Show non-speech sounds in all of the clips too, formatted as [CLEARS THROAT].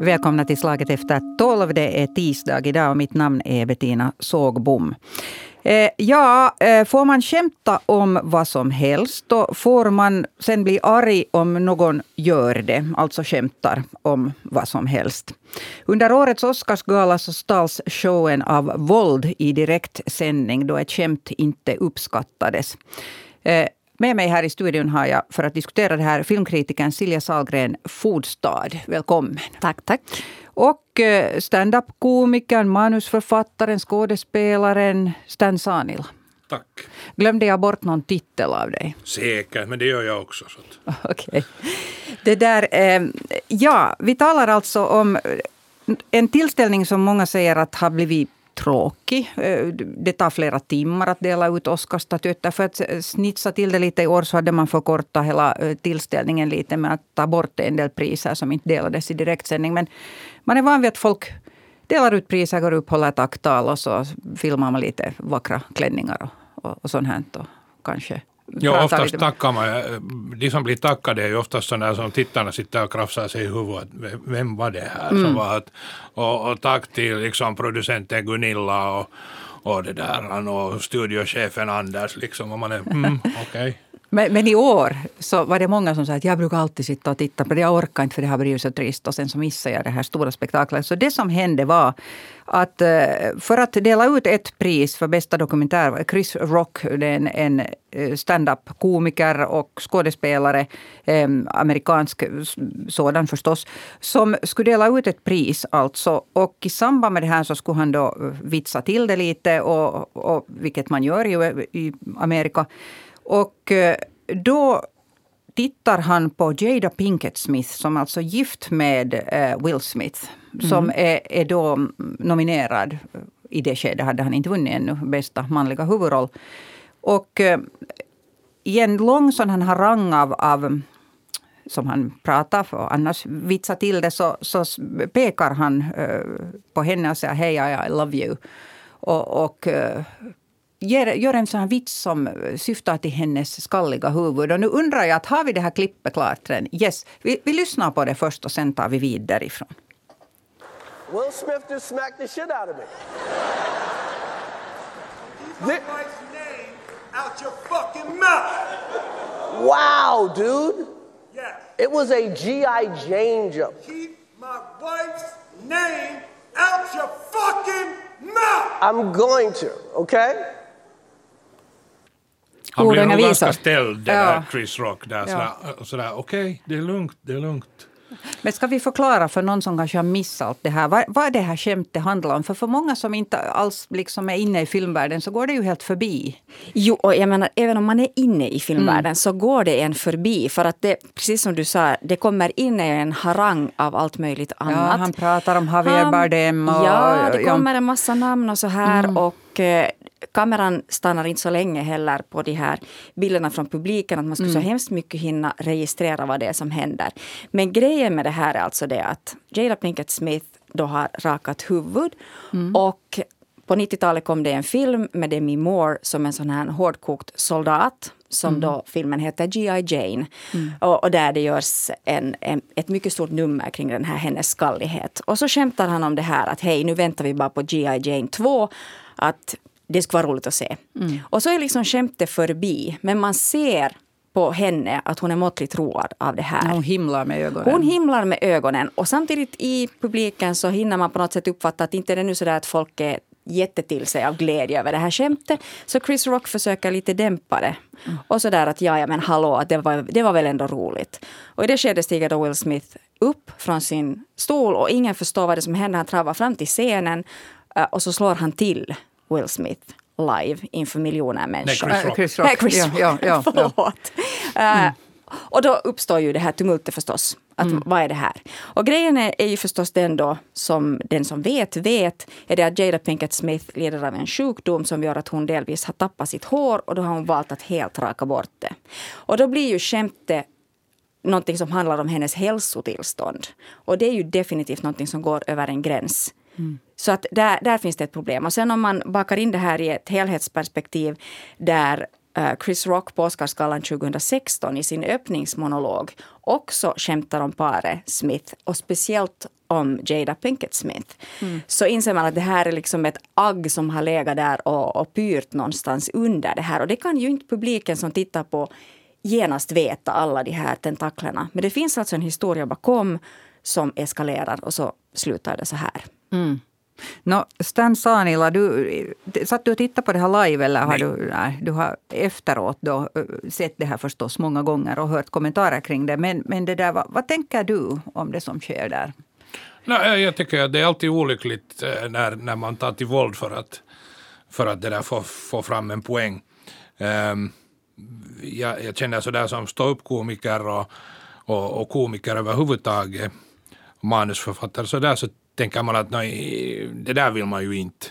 Välkomna till Slaget efter tolv. Det är tisdag idag och mitt namn är Bettina Sågbom. Eh, ja, eh, får man skämta om vad som helst, då får man sen bli arg om någon gör det, alltså skämtar om vad som helst. Under årets Oscarsgala så stals showen av våld i direktsändning då ett skämt inte uppskattades. Eh, med mig här i studion har jag för att diskutera det här filmkritikern Silja Salgren Fodstad. Välkommen. Tack, tack. Och eh, stand-up-komikern, manusförfattaren, skådespelaren Stan Sanil. Tack. Glömde jag bort någon titel av dig? Säkert, men det gör jag också. [LAUGHS] Okej. Okay. Det där, eh, ja, vi talar alltså om en tillställning som många säger att har blivit tråkig. Eh, det tar flera timmar att dela ut Oscarsstatyetter. För att snitsa till det lite i år så hade man förkortat hela eh, tillställningen lite med att ta bort en del priser som inte delades i direktsändning. Men man är van vid att folk delar ut priser, går upp, håller tacktal och så filmar man lite vackra klänningar och, och, och sånt här. Och kanske Ja, oftast tackar man. De som blir tackade är ju oftast sådana som tittarna sitter och krafsar sig i huvudet. Vem var det här? Mm. Som var att, och, och, tack till liksom producenten Gunilla och, och det där och studiochefen Anders. Liksom, och man är, mm, okej. Okay. Men, men, i år så var det många som sa att jag brukar alltid sitta och titta på det. Jag orkar inte för det har blivit så trist. Och sen så missade jag det här stora spektaklet. Så det som hände var att eh, för att dela ut ett pris för bästa dokumentär, Chris Rock, det är en, en stand-up-komiker och skådespelare, eh, amerikansk sådan förstås, som skulle dela ut ett pris alltså. Och i samband med det här så skulle han då vitsa till det lite, och, och vilket man gör i, i Amerika. Och eh, då tittar han på Jada Pinkett Smith som alltså är gift med eh, Will Smith. Mm. Som är, är då nominerad. I det skedet hade han inte vunnit ännu bästa manliga huvudroll. Och eh, i en lång sån här harang av, av som han pratar för, annars vitsar till det, så, så pekar han på henne och säger hej, I, I love you. Och, och ger, gör en sån här vits som syftar till hennes skalliga huvud. Och nu undrar jag, att har vi det här klippet klart? Yes, vi, vi lyssnar på det först och sen tar vi vid därifrån. Will Smith just smacked the shit out of me. my wife's name out your fucking mouth. Wow, dude. Yes. It was a G.I. Jane joke. Keep my wife's name out your fucking mouth. I'm going to, okay? Han blir nog ganska ställd, den ja. Chris Rock. Där, sådär, okej, okay, det är lugnt, det är lugnt. Men ska vi förklara för någon som kanske har missat det här, vad, vad det här skämtet handlar om? För för många som inte alls liksom är inne i filmvärlden så går det ju helt förbi. Jo, och jag menar, även om man är inne i filmvärlden mm. så går det en förbi. För att det, precis som du sa, det kommer in i en harang av allt möjligt annat. Ja, han pratar om Javier Bardem. Och, ja, det kommer en massa namn och så här. Mm. Och eh, kameran stannar inte så länge heller på de här bilderna från publiken. Att man skulle mm. så hemskt mycket hinna registrera vad det är som händer. Men grejen med det här är alltså det att Jada Pinkett Smith då har rakat huvud. Mm. Och på 90-talet kom det en film med Demi Moore som en sån här hårdkokt soldat som mm. då filmen heter G.I. Jane. Mm. Och, och, där det görs en, en, ett mycket stort nummer kring den här hennes skallighet. Och så skämtar han om det här att hej nu väntar vi bara på G.I. Jane 2. Att det skulle vara roligt att se. Mm. Och så är liksom skämtet förbi. Men man ser på henne att hon är måttligt road av det här. Hon himlar med ögonen. Hon himlar med ögonen. Och samtidigt i publiken så hinner man på något sätt uppfatta att inte är det nu sådär att folk är jättetill sig av glädje över det här skämtet. Så Chris Rock försöker lite dämpa det. Mm. Och sådär att ja, ja men hallå, det var, det var väl ändå roligt. Och i det skedet stiger då Will Smith upp från sin stol och ingen förstår vad det som händer. Han travar fram till scenen eh, och så slår han till Will Smith live inför miljoner människor. Nej, Chris Rock. Nej, Chris Rock. Ja, ja, ja, [LAUGHS] Förlåt. Mm. Uh, och då uppstår ju det här tumultet förstås. Att, mm. Vad är det här? Och grejen är, är ju förstås den då, som den som vet vet, är det att Jada Pinkett Smith lider av en sjukdom som gör att hon delvis har tappat sitt hår och då har hon valt att helt raka bort det. Och då blir ju skämtet någonting som handlar om hennes hälsotillstånd. Och det är ju definitivt någonting som går över en gräns. Mm. Så att där, där finns det ett problem. Och sen om man bakar in det här i ett helhetsperspektiv där eh, Chris Rock på Oscarsgalan 2016 i sin öppningsmonolog också skämtar om paret Smith och speciellt om Jada Pinkett Smith. Mm. Så inser man att det här är liksom ett agg som har legat där och, och pyrt någonstans under det här. Och det kan ju inte publiken som tittar på genast veta alla de här tentaklerna. Men det finns alltså en historia bakom som eskalerar och så slutar det så här. Mm. No, Stan Sanila, du, satt du och tittade på det här live eller har nej. du, nej, du har efteråt då sett det här förstås många gånger och hört kommentarer kring det. Men, men det där, vad, vad tänker du om det som sker där? Nej, jag tycker att det är alltid olyckligt eh, när, när man tar till våld för att, för att det där få, få fram en poäng. Um, jag, jag känner sådär som ståuppkomiker och, och, och komiker överhuvudtaget, manusförfattare, så där så tänker man att nej, det där vill man ju inte.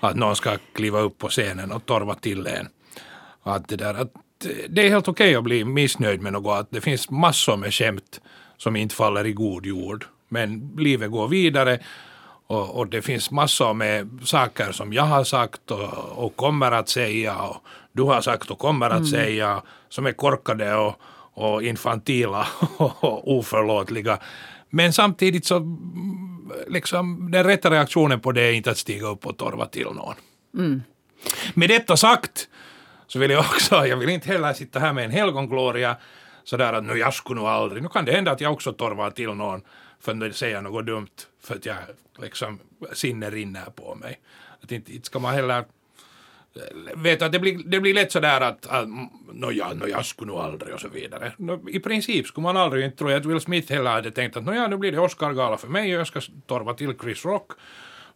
Att någon ska kliva upp på scenen och torva till en. Att det, där, att det är helt okej okay att bli missnöjd med något. Att det finns massor med skämt som inte faller i god jord. Men livet går vidare och, och, det finns massor med saker som jag har sagt och, och kommer att säga och du har sagt och kommer att mm. säga som är korkade och, och infantila [LAUGHS] och oförlåtliga. Men samtidigt så liksom den rätta reaktionen på det är inte att stiga upp och torva till någon. Mm. Med detta sagt så vill jag också, jag vill inte heller sitta här med en helgongloria sådär att nu jag skulle nog aldrig, nu kan det hända att jag också torvar till någon för att säga något dumt för att jag liksom sinne rinner på mig. Att inte, inte ska man heller vet att det blir, det blir lätt sådär att, att no, ja, no, jag skulle nog aldrig och så vidare. No, I princip skulle man aldrig, inte tror jag att Will Smith heller hade tänkt att no, ja, nu blir det Oscar-gala för mig och jag ska torva till Chris Rock.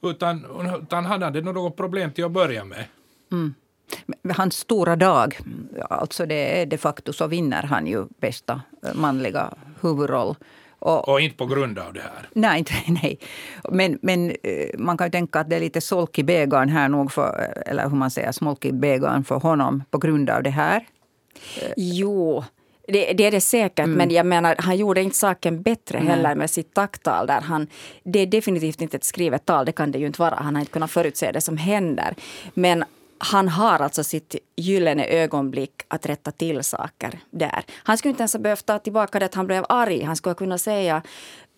Utan, utan han hade nog något problem till att börja med. Mm. Hans stora dag, alltså det är de facto så vinner han ju bästa manliga huvudroll. Och, och, inte på grund av det här? Nej, inte, [LAUGHS] nej. Men, men eh, man kan ju tänka att det är lite solk i bägaren här nog, för, eller hur man säger, smolk i bägaren för honom på grund av det här. Jo, det, det, är det säkert, mm. men jag menar, han gjorde inte saken bättre heller mm. med sitt tacktal. Där han, det är definitivt inte ett skrivet tal, det kan det ju inte vara. Han har inte kunnat förutse det som händer. Men han har alltså sitt gyllene ögonblick att rätta till saker där. Han skulle inte ens ha behövt ta tillbaka det att han blev arg. Han skulle kunna säga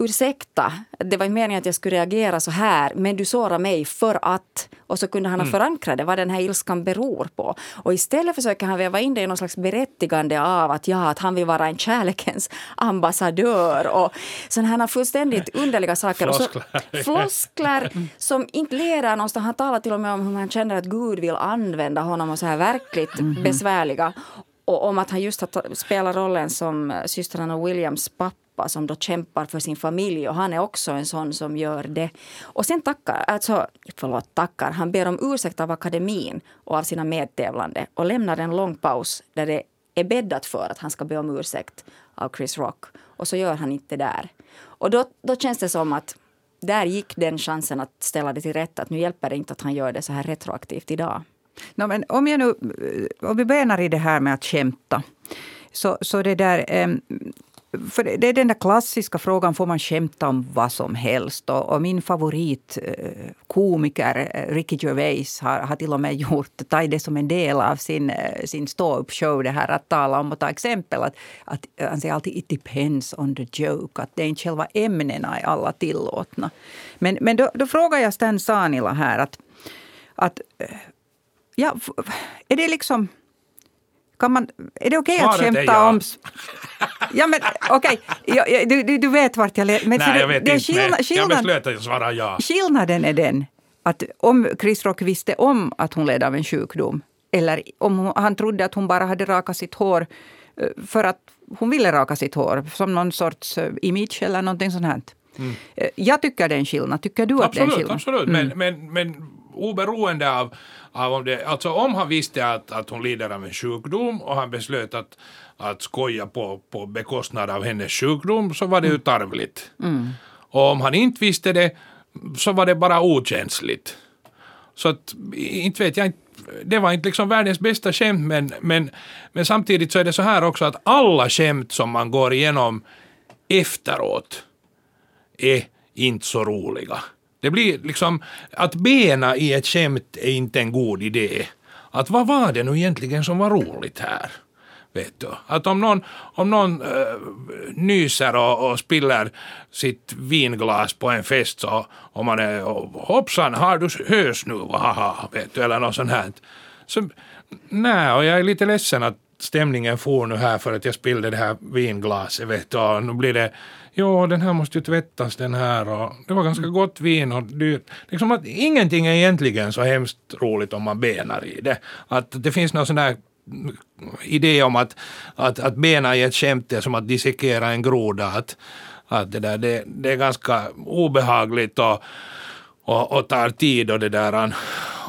ursäkta, det var meningen att jag skulle reagera så här, men du sårar mig för att... Och så kunde han ha mm. förankrat det, vad den här ilskan beror på. Och istället försöker han väva in det i någon slags berättigande av att, ja, att han vill vara en kärlekens ambassadör och sådana här fullständigt underliga saker. Floskler. Så, floskler [LAUGHS] som inte leder någonstans. Han talar till och med om hur man känner att Gud vill använda honom och så här verkligt mm besvärliga. Och om att han just har spelat rollen som eh, systrarna Williams pappa som då kämpar för sin familj och han är också en sån som gör det. Och sen tackar, alltså, förlåt, tackar, han ber om ursäkt av akademin och av sina medtävlande och lämnar en lång paus där det är bäddat för att han ska be om ursäkt av Chris Rock. Och så gör han inte det där. Och då, då känns det som att där gick den chansen att ställa det till rätta. Att nu hjälper det inte att han gör det så här retroaktivt idag. No, men om, jag nu, om vi börjar i det här med att skämta. Så, så det där, ehm, för det är den där klassiska frågan, får man skämta om vad som helst? Och, och min favoritkomiker eh, eh, Ricky Gervais har, har till och med gjort, tagit det som en del av sin, eh, sin ståuppshow, det här att tala om och ta exempel. Att, att, han säger alltid it depends on the joke, att det är inte själva ämnena är alla tillåtna. Men, men då, då frågar jag Stan Sanila här att, att ja, är det liksom kan man, är det okej okay att skämta ja. om... Ja, men okej. Okay. Du, du, du, vet vart jag letar. Nej, jag vet inte. Skillnad, skillnad, jag beslöt att jag svarar ja. Skillnaden är den att om Chris Rock visste om att hon led av en sjukdom eller om han trodde att hon bara hade rakat sitt hår eh, för att hon ville raka sitt hår som någon sorts eh, image eller någonting sånt här. Mm. Eh, jag tycker det är en skillnad. Tycker du absolut, att det är en skillnad? Absolut, mm. men, men, men oberoende av, av om det, alltså om han visste att, att hon lider av en sjukdom och han beslöt att, att skoja på, på bekostnad av hennes sjukdom så var det ju mm. tarvligt. Mm. Och om han inte visste det så var det bara okänsligt. Så att, inte vet jag det var inte liksom världens bästa skämt men, men, men samtidigt så är det så här också att alla skämt som man går igenom efteråt är inte så roliga. Det blir liksom, att bena i ett skämt är inte en god idé. att vad var det nu egentligen som var roligt här? Vet du? Att om någon, om någon äh, nyser och, och spiller sitt vinglas på en fest så om man är hoppsan har du hös nu, haha, vet du, eller något sånt här. Så, nej, och jag är lite ledsen att stämningen får nu här för att jag spillde det här vinglaset, vet du, och nu blir det jo den här måste ju tvättas den här och det var ganska gott vin och dyrt. Liksom att ingenting är egentligen så hemskt roligt om man benar i det. Att det finns någon sån där idé om att, att, att bena i ett skämt är som att dissekera en groda. Att, att det, där, det, det är ganska obehagligt och, och, och tar tid och det där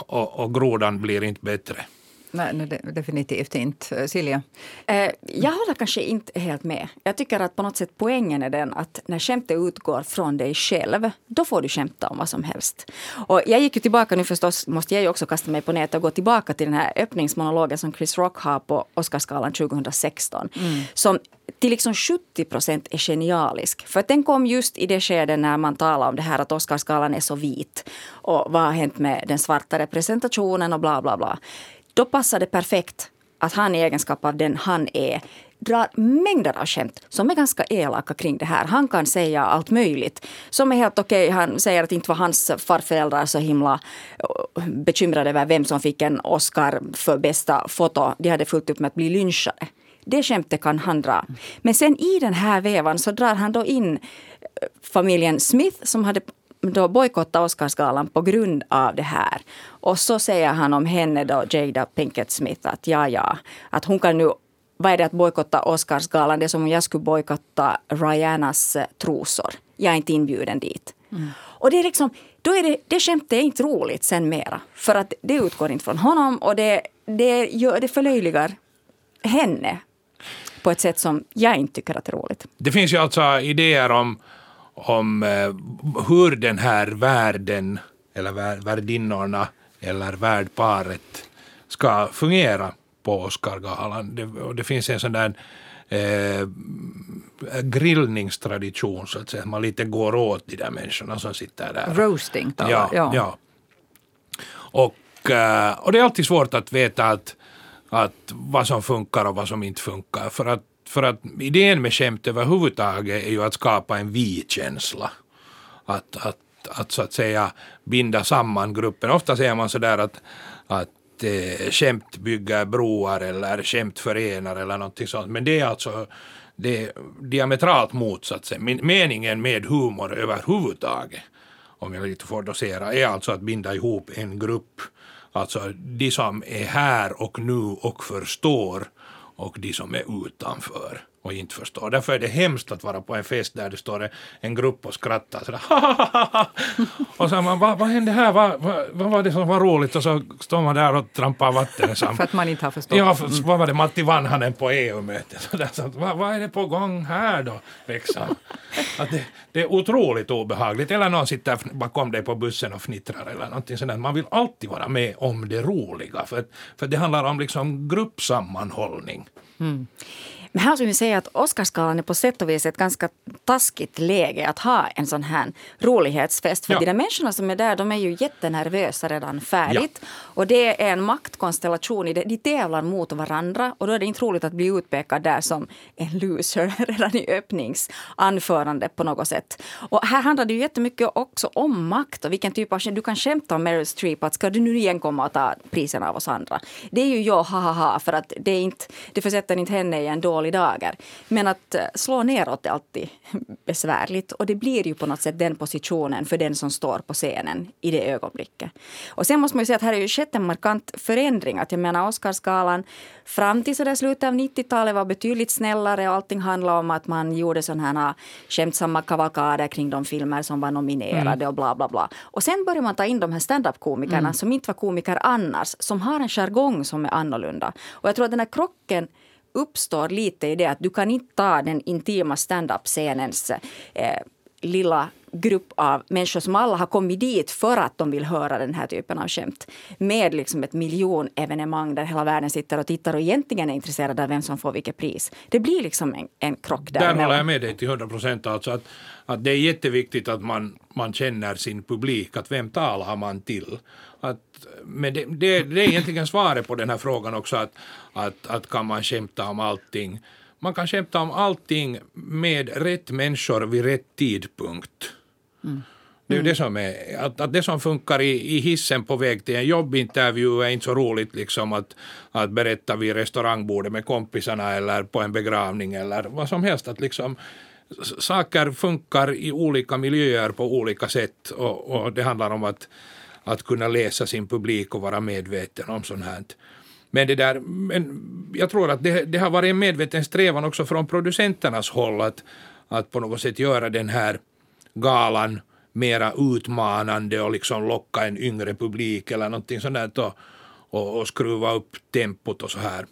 och, och grodan blir inte bättre. Nej, nej, definitivt inte. Silja? Eh, jag håller kanske inte helt med. Jag tycker att på något sätt poängen är den att när skämtet utgår från dig själv, då får du skämta om vad som helst. Och jag gick ju tillbaka, nu förstås måste jag ju också kasta mig på nätet och gå tillbaka till den här öppningsmonologen som Chris Rock har på Oscarsgalan 2016. Mm. Som till liksom 70 procent är genialisk. För att den kom just i det skede när man talar om det här att Oscarsgalan är så vit. Och vad har hänt med den svarta representationen och bla bla bla då passar det perfekt att han i egenskap av den han är drar mängder av skämt som är ganska elaka kring det här. Han kan säga allt möjligt som är helt okej. Okay. Han säger att inte var hans farföräldrar så himla eh, bekymrade över vem som fick en Oscar för bästa foto. De hade fullt upp med att bli lynchade. Det skämtet kan han dra. Men sen i den här vevan så drar han då in eh, familjen Smith som hade då bojkotta Oscarsgalan på grund av det här. Och så säger han om henne då, Jada Pinkett Smith, att ja, ja, att hon kan nu vad är det att bojkotta Oscarsgalan? Det är som om jag skulle bojkotta Ryanas eh, trosor. Jag är inte inbjuden dit. Mm. Och det är liksom, då är det, det skämtet är inte roligt sen mera. För att det utgår inte från honom och det, det, gör, det förlöjligar henne på ett sätt som jag inte tycker att det är roligt. Det finns ju alltså idéer om om eh, hur den här världen eller värdinnorna eller värdparet ska fungera på Oscargalan. Det, det finns en sån där eh, grillningstradition så att säga. Man lite går åt de där människorna som sitter där. Roasting talar, ja, ja. ja. Och, eh, och det är alltid svårt att veta att, att vad som funkar och vad som inte funkar. För att för att idén med skämt överhuvudtaget är ju att skapa en vi-känsla. Att, att, att så att säga binda samman gruppen. Ofta säger man sådär att, att eh, skämt bygger broar eller skämt förenar eller någonting sånt. Men det är alltså det är diametralt motsatt. Meningen med humor överhuvudtaget, om jag lite får dosera, är alltså att binda ihop en grupp. Alltså de som är här och nu och förstår och de som är utanför och inte förstår. Därför är det hemskt att vara på en fest där det står en grupp och skrattar sådär [LAUGHS] Och så man, vad, vad hände här, vad, vad, vad, var det som var roligt? Och så står man där och trampar vatten. Så, [LAUGHS] för att man inte har förstått. Ja, för, mm. vad var det, Matti Vanhanen på EU-mötet. [LAUGHS] Så så, vad, vad är det på gång här då? Liksom. Att det, det, är otroligt obehagligt. Eller någon sitter bakom dig på bussen och fnittrar eller någonting sådant. Man vill alltid vara med om det roliga. För, för det handlar om liksom gruppsammanhållning. Mm. Men här skulle vi säga att Oscarsgalan är på sätt och vis ett ganska taskigt läge att ha en sån här rolighetsfest. För ja. de där människorna som är där, de är ju jättenervösa redan färdigt. Ja. Och det är en maktkonstellation i det. De tävlar mot varandra och då är det inte roligt att bli utpekad där som en loser [LAUGHS] redan i öppningsanförande på något sätt. Och här handlar det ju jättemycket också om makt och vilken typ av... Du kan skämta om Meryl Streep att ska du nu igen komma och ta priserna av oss andra? Det är ju jag, ha ha ha, för att det, är inte, det försätter inte henne i en dålig dålig dager. Men att eh, slå neråt är alltid [LAUGHS] besvärligt och det blir ju på något sätt den positionen för den som står på scenen i det ögonblicket. Och sen måste man ju säga att här är ju skett en markant förändring. Att jag menar Oscarsgalan fram till så där slutet av 90-talet var betydligt snällare och allting handlade om att man gjorde sådana här skämtsamma kavalkader kring de filmer som var nominerade mm. och bla bla bla. Och sen började man ta in de här standup-komikerna mm. som inte var komiker annars, som har en jargong som är annorlunda. Och jag tror att den här krocken uppstår lite i det att du kan inte ta den intima stand-up-scenens eh, lilla grupp av människor som alla har kommit dit för att de vill höra den här typen av skämt. Med liksom ett miljonevenemang där hela världen sitter och tittar och egentligen är intresserade av vem som får vilket pris. Det blir liksom en, en krock där. Där håller jag med dig till 100 procent. Alltså att, att det är jätteviktigt att man, man känner sin publik, att vem talar man till? Att, men det, det, det är egentligen svaret på den här frågan också, att, att, att kan man skämta om allting? Man kan skämta om allting med rätt människor vid rätt tidpunkt. Mm. Det är ju det som är, att, att det som funkar i, i hissen på väg till en jobbintervju är inte så roligt liksom att, att berätta vid restaurangbordet med kompisarna eller på en begravning eller vad som helst. Att liksom, saker funkar i olika miljöer på olika sätt och, och det handlar om att, att kunna läsa sin publik och vara medveten om sånt här. Men, det där, men jag tror att det, det har varit en medveten strävan också från producenternas håll att, att på något sätt göra den här galan mera utmanande och liksom locka en yngre publik eller någonting sånt där och, och, och skruva upp tempot och så här.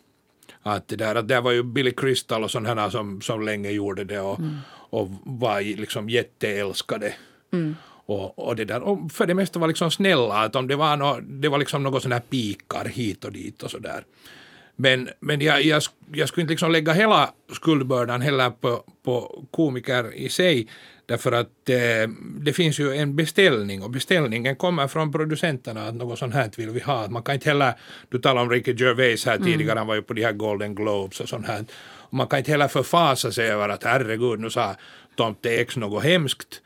Att det där, att det var ju Billy Crystal och sådana som, som länge gjorde det och, mm. och var liksom jätteälskade. Mm. Och, och, det där, och för det mesta var liksom snälla, att om det var, no, det var liksom något sådana här pikar hit och dit och sådär. Men, men jag, jag, jag skulle inte liksom lägga hela skuldbördan heller på, på komiker i sig, därför att eh, det finns ju en beställning och beställningen kommer från producenterna att något sånt här vill vi ha. Man kan inte heller, du talade om Ricky Gervais här tidigare, mm. han var ju på de här Golden Globes och sånt här. Och man kan inte heller förfasa sig över att herregud, nu sa Tomte X något hemskt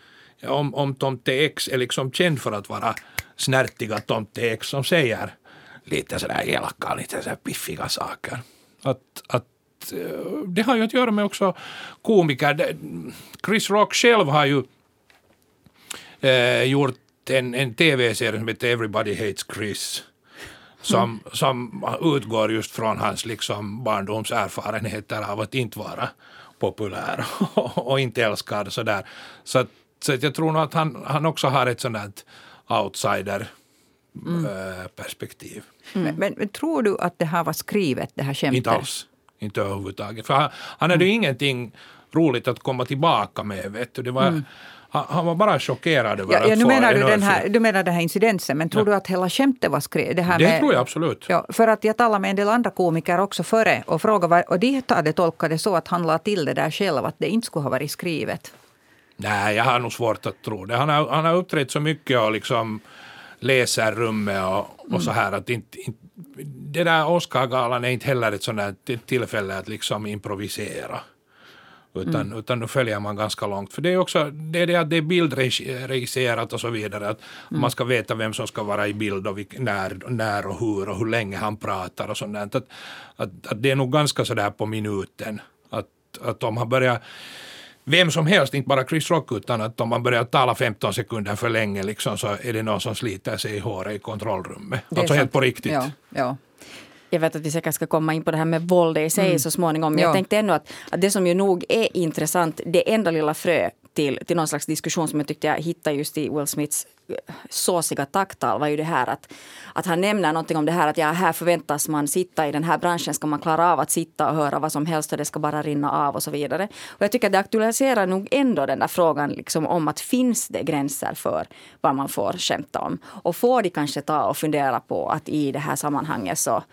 om, om Tomte X är liksom känd för att vara snärtiga Tomte X som säger lite sådär elaka, lite sådär piffiga saker. Att, att eh, det har ju att göra med också komiker. Chris Rock själv har ju eh, gjort en, en tv-serie som heter Everybody Hates Chris. Som, mm. som utgår just från hans liksom barndomserfarenheter av att inte vara populär och, [LAUGHS] och inte älskad. Sådär. Så att så jag tror nog att han, han också har ett sådant outsider mm. Äh, perspektiv. Mm. Men, men, men, tror du att det här var skrivet, det här skämtet? Inte alls. Inte överhuvudtaget. För han, han hade mm. ingenting roligt att komma tillbaka med. Vet du. Det var, mm. han, han, var bara chockerad över ja, att ja, nu få menar du, den här, du menar den här incidenten, men tror ja. du att hela skämtet var skrivet? Det, här det med, tror jag absolut. Ja, för att jag talade med en del andra komiker också före och frågade, och de hade tolkat det så att han la till det där själv, att det inte skulle ha varit skrivet. Nej, jag har nog svårt att tro det. Han har, han har uppträtt så mycket och liksom läser rummet och, och så här att inte, inte det där Oscargalan är inte heller ett sånt tillfälle att liksom improvisera. Utan, mm. utan nu följer man ganska långt. För det är också det, är det att det är bildregisserat och så vidare. Att mm. Man ska veta vem som ska vara i bild och vilk, när, när och hur och hur länge han pratar och sånt att, att, att det är nog ganska sådär på minuten. Att, att om han börjar vem som helst, inte bara Chris Rock, utan att om man börjar tala 15 sekunder för länge liksom, så är det någon som sliter sig i håret i kontrollrummet. Alltså sant. helt på riktigt. Ja, ja. Jag vet att vi säkert ska komma in på det här med våld i sig mm. så småningom. Men ja. jag tänkte ändå att, att det som ju nog är intressant, det enda lilla frö till, till någon slags diskussion som jag tyckte jag hittade just i Will Smiths eh, såsiga tacktal var ju det här att, att han nämner någonting om det här att ja, här förväntas man sitta i den här branschen ska man klara av att sitta och höra vad som helst och det ska bara rinna av och så vidare. Och jag tycker att det aktualiserar nog ändå den där frågan liksom om att finns det gränser för vad man får skämta om? Och får de kanske ta och fundera på att i det här sammanhanget så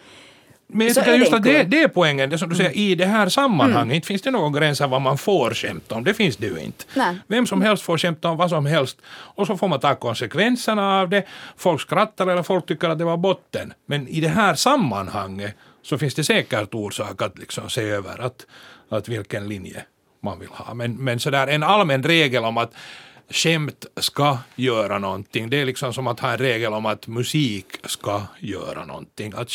men jag tycker just att det, det är poängen, det som du säger, i det här sammanhanget mm. finns det någon gräns vad man får skämta om, det finns det ju inte. Nej. Vem som helst får skämta om vad som helst och så får man ta konsekvenserna av det. Folk skrattar eller folk tycker att det var botten. Men i det här sammanhanget så finns det säkert orsak att liksom se över att, att vilken linje man vill ha. Men, men sådär en allmän regel om att skämt ska göra någonting. Det är liksom som att ha en regel om att musik ska göra någonting. Att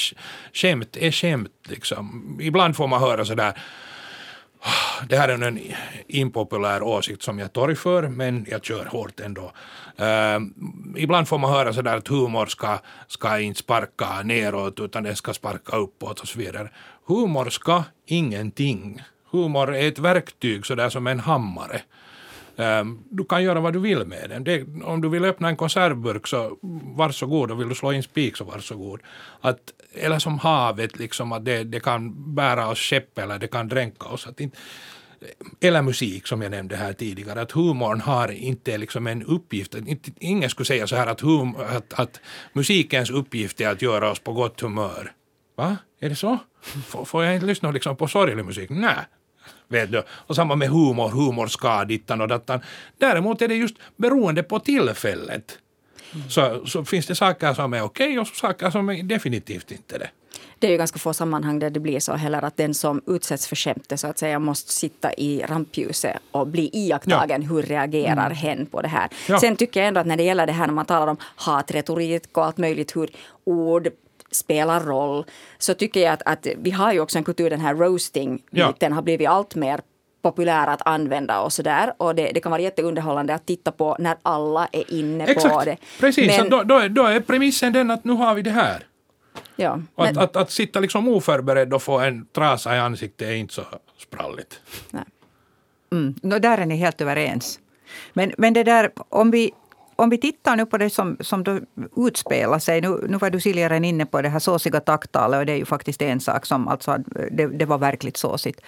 skämt är skämt. Liksom. Ibland får man höra sådär ah, det här är en impopulär åsikt som jag torgför, men jag kör hårt ändå. Uh, ibland får man höra sådär att humor ska, ska inte sparka neråt utan den ska sparka uppåt och så vidare. Humor ska ingenting. Humor är ett verktyg sådär som en hammare. Um, du kan göra vad du vill med den. Det, om du vill öppna en konservburk så varsågod och vill du slå in spik så varsågod. Att, eller som havet, liksom, att det, det kan bära oss skepp eller det kan dränka oss. Att inte, eller musik som jag nämnde här tidigare, att humorn har inte liksom en uppgift, inte, ingen skulle säga så här att, hum, att, att musikens uppgift är att göra oss på gott humör. Va? Är det så? Får, får jag inte lyssna liksom på sorglig musik? Nej. Vet du? Och samma med humor, humor ska dittan och dattan. Däremot är det just beroende på tillfället. Så, så finns det saker som är okej och saker som är definitivt inte det det är ju ganska få sammanhang där det blir så heller att den som utsätts för skämtet så att säga måste sitta i rampljuset och bli iakttagen. Ja. Hur reagerar mm. hen på det här? Ja. Sen tycker jag ändå att när det gäller det här när man talar om hatretorik och allt möjligt hur ord spelar roll så tycker jag att, att vi har ju också en kultur, den här roasting ja. den har blivit allt mer populär att använda och sådär. Och det, det, kan vara jätteunderhållande att titta på när alla är inne Exakt. på det. Precis, Men, då, då, är, då är premissen den att nu har vi det här. Ja, men... att, att, att, sitta liksom oförberedd och få en trasa i ansiktet är inte så spralligt. Nej. Mm, no, där är ni helt överens. Men, men det där, om vi, om vi tittar nu på det som, som då utspelar sig. Nu, nu var du Siljaren inne på det här såsiga taktalet och det är ju faktiskt en sak som alltså, det, det var verkligt såsigt.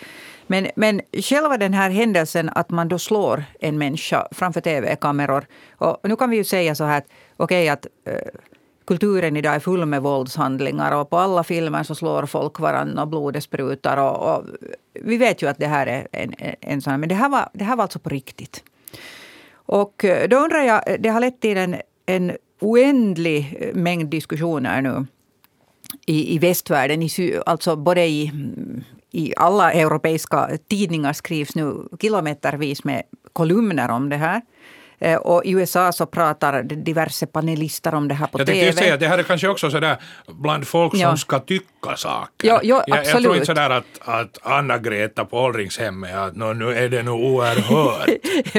Men, men själva den här händelsen att man då slår en människa framför tv-kameror. Och nu kan vi ju säga så här att okej okay, att eh, kulturen idag är full med våldshandlingar och på alla filmer så slår folk varandra och blodet sprutar. Och, och, vi vet ju att det här är en, en sån men det här, var, det här var alltså på riktigt. Och eh, då undrar jag, eh, det har lett till en, en oändlig eh, mängd diskussioner nu i, i västvärlden, i, alltså både i, i alla europeiska tidningar skrivs nu kilometervis med kolumner om det här. Eh, och i USA så pratar diverse panelister om det här på jag TV. Jag säga att det här är kanske också sådär bland folk som ja. ska tycka saker. Ja, ja, jag, jag, tror inte sådär att, att Anna-Greta på åldringshemmet, att no, nu är det nog oerhört.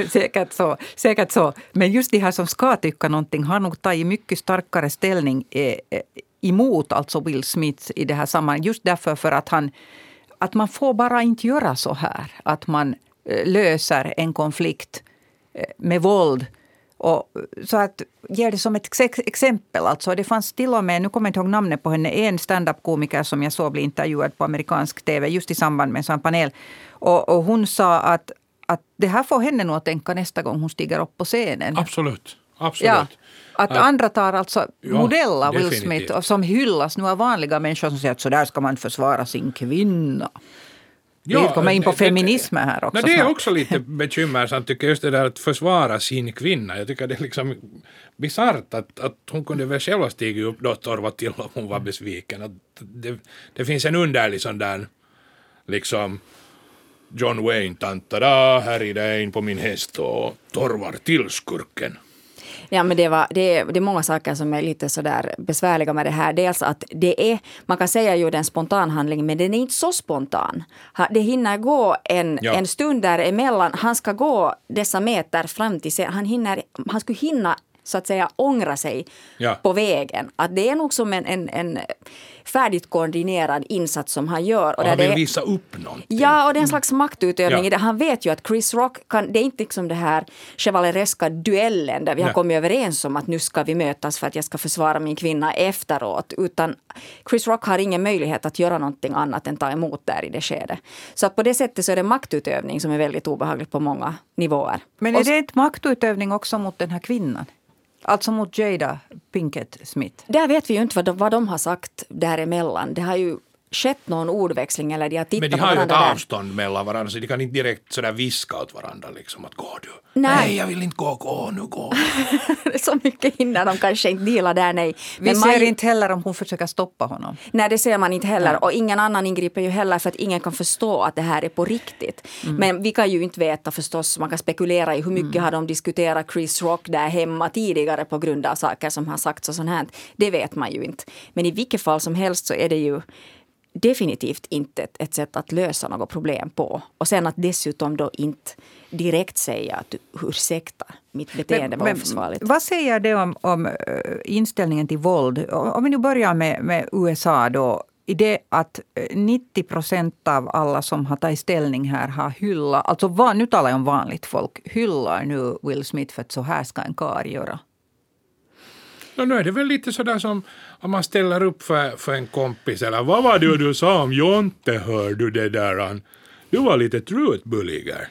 [LAUGHS] säkert, så, säkert så. Men just de här som ska tycka någonting har nog tagit mycket starkare ställning eh, eh emot alltså Will Smith i det här sammanhanget. Just därför för att han att man får bara inte göra så här. Att man löser en konflikt med våld. Och, så att ger det som ett exempel. Alltså, det fanns till och med, nu kommer jag inte ihåg namnet på henne, en standup-komiker som jag såg bli intervjuad på amerikansk tv just i samband med en sån panel. Och, och hon sa att, att det här får henne nog att tänka nästa gång hon stiger upp på scenen. Absolut. Absolut. Ja, att andra tar alltså ja, modell av Will Smith som hyllas nu av vanliga människor som säger att så där ska man försvara sin kvinna. Ja, vi kommer in på feminismen här också. det är också lite [LAUGHS] bekymmersamt tycker jag, just det där att försvara sin kvinna. Jag tycker det är liksom bisarrt att, att hon kunde väl själv stiga upp då torva till om hon var besviken. Att det, det finns en underlig sån där liksom John Wayne, tantada, här är det in på min häst och torvar till skurken. Ja, men det, var, det, är, det är många saker som är lite sådär besvärliga med det här. Dels att det är, man kan säga ju en spontan handling, men den är inte så spontan. Det hinner gå en, ja. en stund däremellan. Han ska gå dessa meter fram till sig. Han, hinner, han skulle hinna så att säga ångra sig ja. på vägen. Att det är nog som en, en, en färdigt koordinerad insats som han gör. Och, och han vill det, visa upp någonting. Ja, och det är en slags maktutövning ja. Han vet ju att Chris Rock kan, det är inte liksom det här chevalereska duellen där vi har kommit överens om att nu ska vi mötas för att jag ska försvara min kvinna efteråt. Utan Chris Rock har ingen möjlighet att göra någonting annat än ta emot där i det skedet. Så att på det sättet så är det maktutövning som är väldigt obehagligt på många nivåer. Men är det inte maktutövning också mot den här kvinnan? Alltså mot Jada Pinkett Smith? Där vet vi ju inte vad de, vad de har sagt däremellan. Det har ju skett någon ordväxling eller de har tittat Men de har ju ett avstånd där. mellan varandra så de kan inte direkt sådär viska åt varandra liksom att gå du. Nej, nej jag vill inte gå, gå nu, gå. [LAUGHS] så mycket hinner de kanske inte dela där, nej. Vi ser man... inte heller om hon försöker stoppa honom. Nej, det ser man inte heller. Nej. Och ingen annan ingriper ju heller för att ingen kan förstå att det här är på riktigt. Mm. Men vi kan ju inte veta förstås, man kan spekulera i hur mycket mm. har de diskuterat Chris Rock där hemma tidigare på grund av saker som har sagts och sånt här. Det vet man ju inte. Men i vilket fall som helst så är det ju definitivt inte ett, ett sätt att lösa något problem på. Och sen att dessutom då inte direkt säga att ursäkta, mitt beteende men, var oförsvarligt. Vad säger det om, om uh, inställningen till våld? Om vi nu börjar med, med USA då. I det att 90 procent av alla som har tagit ställning här har hyllat, alltså van, nu talar jag om vanligt folk, hyllar nu Will Smith för att så här ska en karl göra. No, nu är det väl lite sådär som om man ställer upp för, för en kompis eller vad var det du sa om Jonte, hör du det där? du var lite trutbulliger.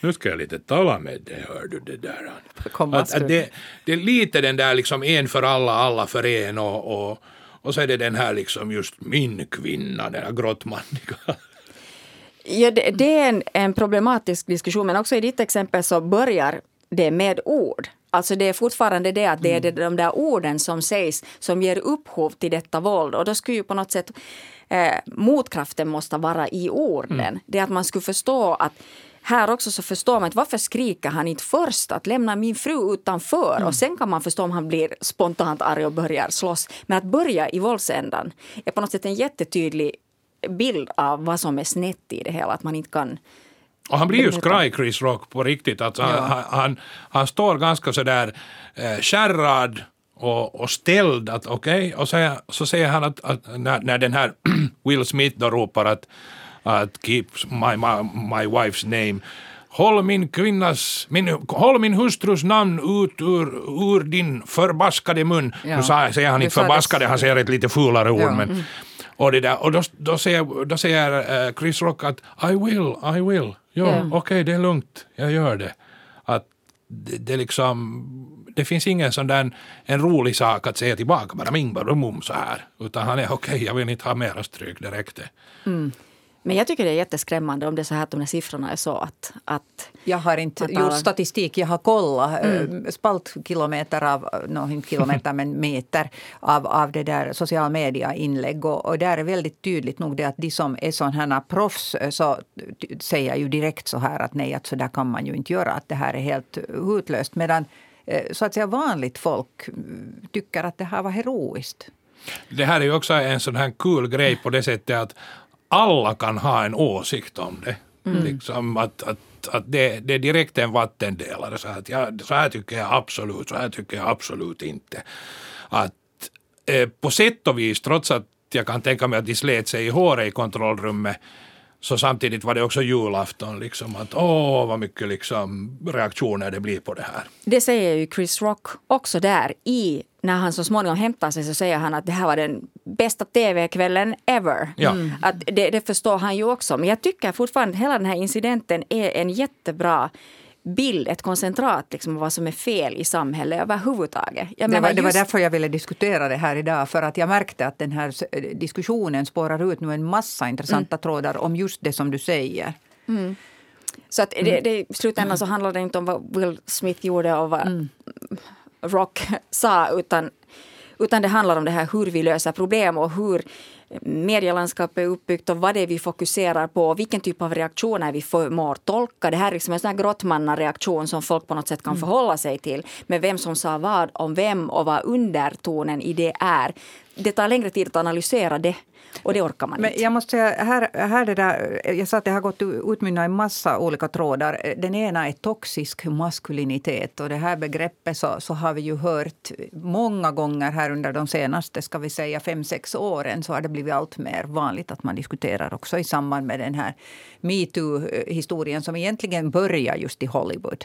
Nu ska jag lite tala med dig, hör du det där. Kom, Att, att det, det är lite den där liksom en för alla, alla för en och, och, och så är det den här liksom just min kvinna, den här grottmanliga. Ja, det, det är en, en problematisk diskussion, men också i ditt exempel så börjar det med ord. Alltså det är fortfarande det att det är de där orden som sägs som ger upphov till detta våld. Och då skulle ju på något sätt eh, motkraften måste vara i orden. Mm. Det att man skulle förstå att här också så förstår man inte varför skriker han inte först att lämna min fru utanför Mm. och sen kan man förstå om han blir spontant arg och börjar slåss. Men att börja i våldsändan är på något sätt en jättetydlig bild av vad som är snett i det hela. Att man inte kan Och han blir ju skraj, Chris Rock, på riktigt. Alltså, han, han, han, han står ganska sådär eh, skärrad och, och ställd. Att, okay, och så, så säger han att, att när, när den här [CLEARS THROAT] Will Smith då ropar att, att keep my, my, my wife's name Håll min kvinnas, min, håll min hustrus namn ut ur, ur din förbaskade mun. Ja. Nu sa- säger han inte förbaskade, han säger ett lite fulare ord. Ja. Men, och det där, och då, då säger, då säger eh, Chris Rock att I will, I will. Ja, Ja. okej, det är lugnt, jag gör det. Att det, det liksom, det finns ingen sån där en rolig sak att säga tillbaka, bara ming, bara mum så här. Utan han är okej, jag vill inte ha mera stryk direkt. Men jag tycker det är jätteskrämmande om det är så här att de här siffrorna är så att, att Jag har inte Att gjort statistik, jag har kollat mm. spaltkilometer av, no, inte kilometer men meter av, av det där social media-inlägg. Och, och där är väldigt tydligt nog det att de som är sådana här proffs eh, så säger ju direkt så här att nej, att så där kan man ju inte göra, att det här är helt hutlöst. Medan eh, så att säga vanligt folk mm, tycker att det här var heroiskt. Det här är ju också en sån här kul grej på det sättet att alla kan ha en åsikt om det. Liksom att, att, att det, det är direkt en vattendelare. Så, att jag, så här tycker jag absolut, så här tycker jag absolut inte. Att eh, på sätt och vis, trots att jag kan tänka mig att de slet sig i håret i kontrollrummet, så samtidigt var det också julafton. Liksom, att åh, vad mycket liksom, reaktioner det blir på det här. Det säger ju Chris Rock också där i när han så småningom hämtar sig så säger han att det här var den bästa tv-kvällen ever. Ja. Mm. Att det, det förstår han ju också. Men jag tycker fortfarande att hela den här incidenten är en jättebra bild, ett koncentrat liksom, vad som är fel i samhället överhuvudtaget. Jag Det var, menar det var just- därför jag ville diskutera det här idag. För att jag märkte att den här s- diskussionen spårar ut nu en massa intressanta trådar om just det som du säger. Så att det, det, i slutändan så handlar det inte om vad Will Smith gjorde och vad Rock sa utan, utan det handlar om det här hur vi löser problem och hur medielandskapet är uppbyggt och vad det är vi fokuserar på och vilken typ av reaktioner vi förmår tolka. Det här är liksom en sån här grottmannareaktion som folk på något sätt kan förhålla sig till. med vem som sa vad om vem och vad undertonen i det är. Det tar längre tid att analysera det och det orkar man Men inte. jag måste säga, här, här det där, jag sa att det har gått utmynna i massa olika trådar. Den ena är toxisk maskulinitet. Och det här begreppet så, så har vi ju hört många gånger här under de senaste, ska vi säga fem, sex åren. Så har det blivit allt mer vanligt att man diskuterar också i samband med den här metoo-historien som egentligen börjar just i Hollywood.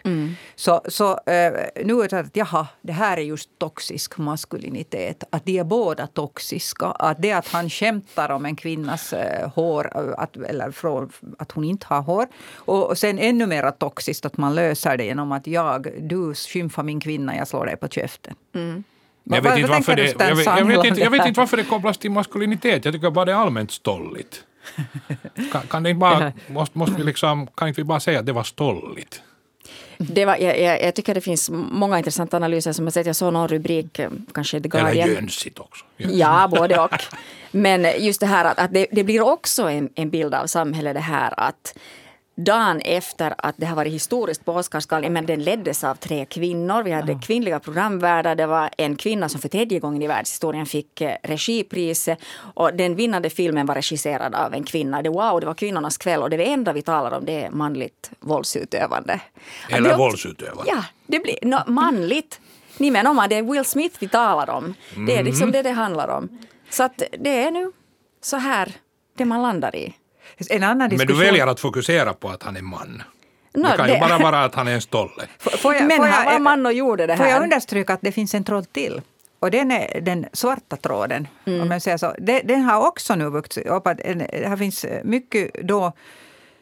Så, så eh, nu är det att jaha, det här är just toxisk maskulinitet. Att de är båda toxiska. Att det att han skämtar om en kvinnas eh, hår, eh, att, eller från, att hon inte har hår. Och, sen ännu mer toxiskt att man löser det genom att jag, du skymfar min kvinna, jag slår dig på käften. Jag Vad- vet, inte vad varför det, jag, vet, jag, vet inte, jag det vet inte varför det kopplas till maskulinitet. Jag tycker bara det är allmänt stolligt. [LAUGHS] Kan, kan, det inte bara, måste, måste vi liksom, kan inte vi bara säga att det var stolligt? Det var, jag, jag, jag tycker det finns många intressanta analyser som jag sett. Jag såg någon rubrik, eh, kanske The Eller Guardian. jönsigt också. Jönsigt. Ja, både och. Men just det här att, att det, det blir också en, en bild av samhället det här att dagen efter att det har varit historiskt på Oscarsgalan, men den leddes av tre kvinnor. Vi hade kvinnliga programvärdar. Det var en kvinna som för tredje gången i världshistorien fick eh, regipriset. Och den vinnande filmen var regisserad av en kvinna. Det, wow, det var kvinnornas kväll och det enda vi talar om det är manligt våldsutövande. Det Eller också- våldsutövare. Ja, det blir no, manligt. Ni menar om det är Will Smith vi talar om. Det är liksom det det handlar om. Så att det är nu så här det man landar i. En annan Men diskussion... du väljer att fokusera på att han är man. Nå, det kan det- ju bara vara att han är en stolle. [LAUGHS] Får jag- Men får han jag- var man och gjorde det Får jag här. understryka att det finns en tråd till? Och den är den svarta tråden. Mm. Om jag säger så. Den, den har också nu vuxit upp. Det här finns mycket då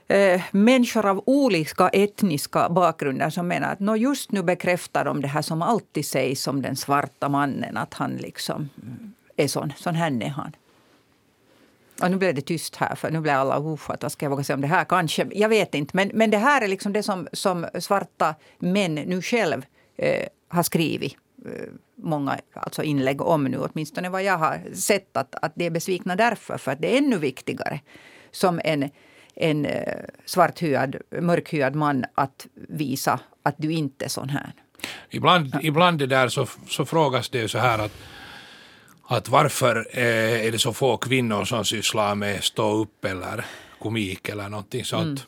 eh, människor av olika etniska bakgrunder som menar att no, just nu bekräftar de det här som alltid sägs om den svarta mannen, att han liksom är sån. Sån här är han. Och nu blev det tyst här, för nu blev alla vad ska jag våga säga om det här? Kanske, jag vet inte. Men, men det här är liksom det som, som svarta män nu själv eh, har skrivit eh, många alltså inlägg om nu, åtminstone vad jag har sett, att, att de är besvikna därför, för att det är ännu viktigare som en, en eh, svarthyad, mörkhyad man att visa att du inte är sån här. Ibland, ja. ibland det där så, så frågas det så här att att varför eh, är det så få kvinnor som sysslar med stå upp eller komik eller någonting sånt. Mm.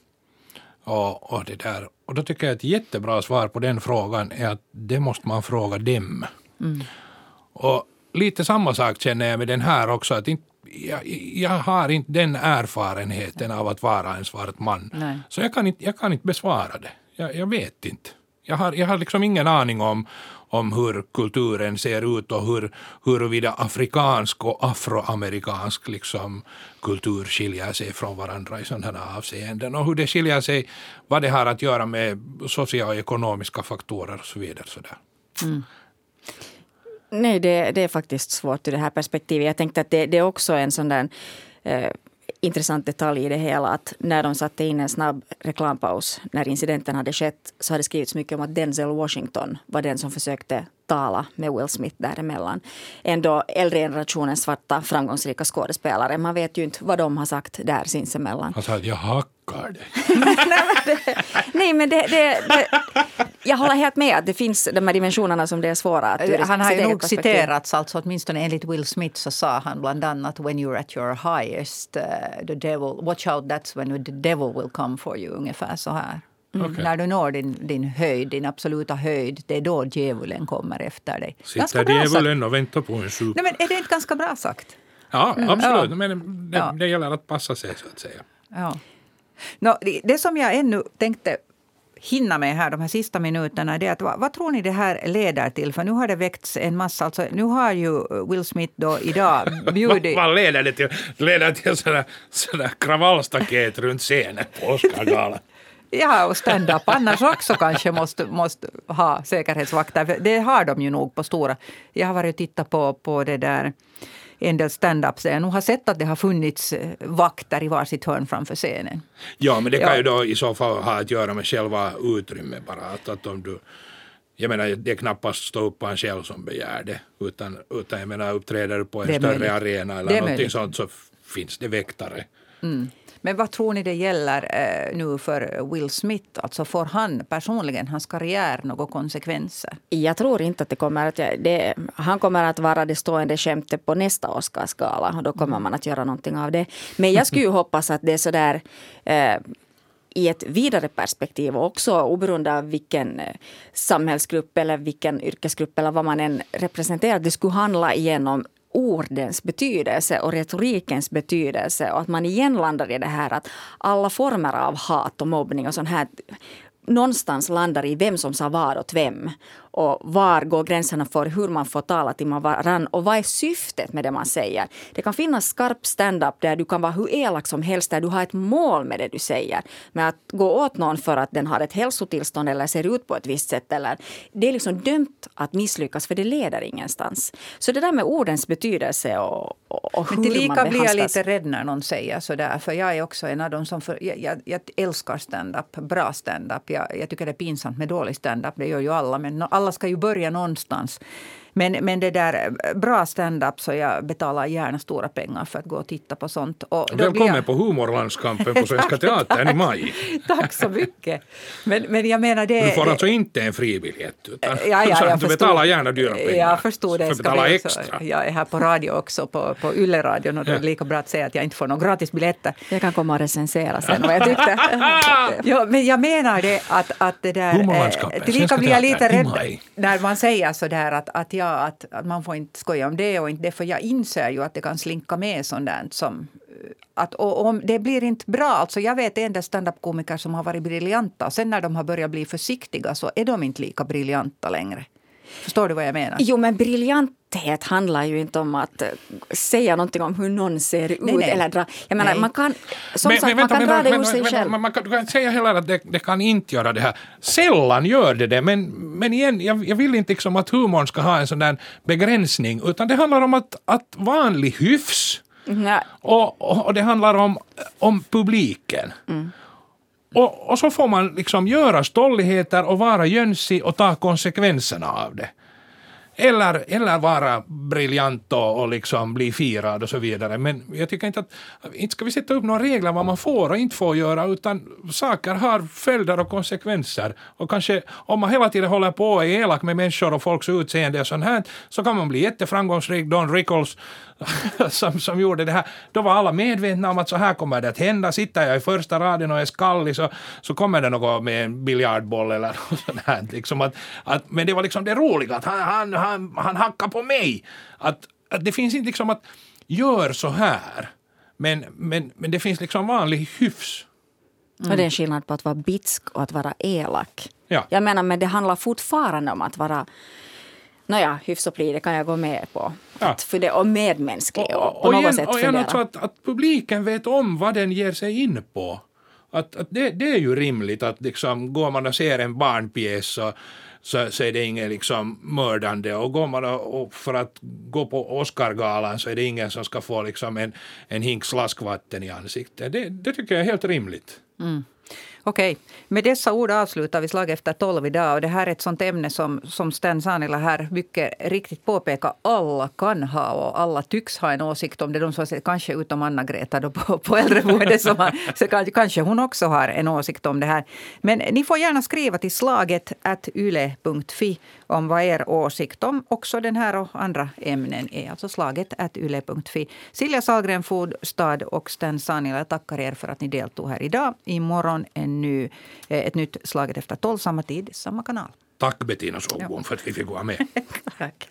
Och, och, det där. och då tycker jag att ett jättebra svar på den frågan är att det måste man fråga dem. Mm. Och lite samma sak känner jag med den här också. Att inte, jag, jag har inte den erfarenheten av att vara en svart man. Nej. Så jag kan, inte, jag kan inte besvara det. Jag, jag vet inte. Jag har, jag har liksom ingen aning om, om hur kulturen ser ut och hur, huruvida afrikansk och afroamerikansk liksom, kultur skiljer sig från varandra i sådana avseenden och hur det skiljer sig, vad det har att göra med socioekonomiska faktorer och så vidare. Så mm. Nej, det, det, är faktiskt svårt ur det här perspektivet. Jag tänkte att det, det är också en sån där eh, intressant detalj i det hela att när de satte in en snabb reklampaus när incidenten hade skett så hade skrivits mycket om att Denzel Washington var den som försökte tala med Will Smith däremellan. Ändå äldre generationens svarta framgångsrika skådespelare. Man vet ju inte vad de har sagt där sinsemellan. Han sa att jag hackar dig. [LAUGHS] nej men det, det, det, jag håller helt med att det finns de här dimensionerna som det är svåra att Han har ju nog citerats, alltså åtminstone enligt Will Smith så sa han bland annat when you're at your highest, uh, the devil, watch out that's when the devil will come for you, ungefär så här. Mm. Okay. När du når din, din höjd, din absoluta höjd, det är då djävulen kommer efter dig. Sitter djävulen och väntar på en sup? Nej, men är det inte ganska bra sagt? Ja, mm. absolut. Ja. Men det, ja. det gäller att passa sig, så att säga. Ja. No, det, som jag ännu tänkte hinna med här de här sista minuterna det är att vad, vad, tror ni det här leder till? För nu har det väckts en massa, alltså, nu har ju Will Smith då idag [LAUGHS] bjudit... vad, vad leder det till? Det leder till sådär, sådär kravallstaket runt scenen på Oscargalan. Ja, och stand-up annars också kanske måste, måste ha säkerhetsvakter. Det har de ju nog på stora. Jag har varit och tittat på, på det där en del stand-ups jag nog har sett att det har funnits eh, vakter i varsitt hörn framför scenen. Ja, men det kan ja. ju då i så fall ha att göra med själva utrymmet bara. Att, att om du, jag menar, det är knappast stå upp på en själv som begär det. Utan, utan jag menar, uppträder du på en större möjligt. arena eller någonting sånt så finns det väktare. Mm. Men vad tror ni det gäller eh, nu för Will Smith? Alltså får han personligen, hans karriär, några konsekvenser? Jag tror inte att det kommer att... Det, han kommer att vara det stående skämtet på nästa Oscarsgala och då kommer man att göra någonting av det. Men jag skulle ju [LAUGHS] hoppas att det är sådär eh, i ett vidare perspektiv och också oberoende av vilken eh, samhällsgrupp eller vilken yrkesgrupp eller vad man än representerar. Det skulle handla igenom ordens betydelse och retorikens betydelse och att man igen landar i det här att alla former av hat och mobbning och sånt här någonstans landar i vem som sa vad åt vem. Och var går gränserna för hur man får tala till varandra och vad är syftet med det man säger? Det kan finnas skarp stand-up där du kan vara hur elak som helst, där du har ett mål med det du säger. Men att gå åt någon för att den har ett hälsotillstånd eller ser ut på ett visst sätt, eller, det är liksom dömt att misslyckas för det leder ingenstans. Så det där med ordens betydelse och, och, och hur man blir jag lite rädd när någon säger sådär, för jag är också en av dem som... För, jag, jag, jag älskar stand-up, bra stand-up. Jag, jag tycker det är pinsamt med dålig stand-up, det gör ju alla, men alla alla ska ju börja någonstans. Men, men det där bra stand-up så jag betalar gärna stora pengar för att gå och titta på sånt. Och Välkommen jag... på Humorlandskampen på Svenska Teatern i [LAUGHS] maj. Tack så mycket. Men, men jag menar det... Du får alltså inte en fribiljett utan ja, ja, [LAUGHS] jag du betalar gärna dyra pengar. Jag förstod det. Ska extra. Jag är här på radio också, på, på Yle-radion och då är det lika bra att säga att jag inte får några gratisbiljetter. Jag kan komma och recensera sen vad jag tyckte. [LAUGHS] ja, men jag menar det att, att det där... Humorlandskapet, Tillika blir jag lite rädd när man säger så där att, att jag jag att, att man får inte skoja om det och inte det, för jag inser ju att det kan slinka med sånt där som eh, att, och, och det blir inte bra. Alltså jag vet en del standup-komiker som har varit briljanta. Sen när de har börjat bli försiktiga så är de inte lika briljanta längre. Förstår du vad jag menar? Jo, men briljanthet handlar ju inte om att uh, säga någonting om hur någon ser ut. Nej, nej. Eller dra. Jag menar, Nej. man kan, som Men- sagt, men man vänta, kan men- dra det men- ur sig men- själv. men- Man kan, du kan inte säga heller att det, det kan inte göra det här. Sällan gör det det, men, men igen, jag, jag vill inte liksom att humorn ska ha en sån där begränsning, utan det handlar om att, att vanlig hyfs och, och, och det handlar om, om publiken. Och, och så får man liksom göra stolligheter och vara jönsig och ta konsekvenserna av det. Eller, eller vara briljant och, och liksom bli firad och så vidare. Men jag tycker inte att, inte ska vi sätta upp några regler vad man får och inte får göra utan saker har följder och konsekvenser. Och kanske om man hela tiden håller på och är elak med människor och folks utseende och sånt här så kan man bli jätteframgångsrik. Don Rickles [LAUGHS] som, som gjorde det här, då var alla medvetna om att så här kommer det att hända. Sitter jag i första raden och är skallig så, så kommer det något med en biljardboll eller [LAUGHS] något sånt här. Liksom att, att, men det var liksom det roliga att han, han, han, han hackar på mig. Att, att det finns inte liksom att gör så här. Men, men, men det finns liksom vanlig hyfs. Och det är en skillnad på att vara bitsk och att vara elak. Ja. Jag menar, men det handlar fortfarande om att vara Nåja, hyfs och pli, det kan jag gå med på. Ja. Att för det, och medmänsklig och, och, på och något igen, sätt och igen alltså att, att publiken vet om vad den ger sig in på. Att, att det, det är ju rimligt att liksom, går man och ser en barnpjäs så, så, så är det inget liksom mördande och går man och, och för att gå på Oscargalan så är det ingen som ska få liksom en, en hink slaskvatten i ansiktet. Det, det tycker jag är helt rimligt. Okej, med dessa ord avslutar vi slag efter tolv idag. Och det här är ett sånt ämne som, som Stan Sanila här mycket riktigt påpekar. Alla kan ha och alla tycks ha en åsikt om det. De som kanske utom Anna-Greta då på, på äldreboendet. som har- Så kanske, kanske hon också har en åsikt om det här. Men ni får gärna skriva till slaget at yle.fi om vad er åsikt om också den här och andra ämnen är. Alltså slaget at yle.fi. Silja Sahlgren, Fodstad och Stan Sanila jag tackar er för att ni deltog här idag. Imorgon en ny, eh, ett nytt Slaget efter tolv, samma tid, samma kanal. Tack Bettina Sågbom för att vi fick vara med. [LAUGHS] Tack.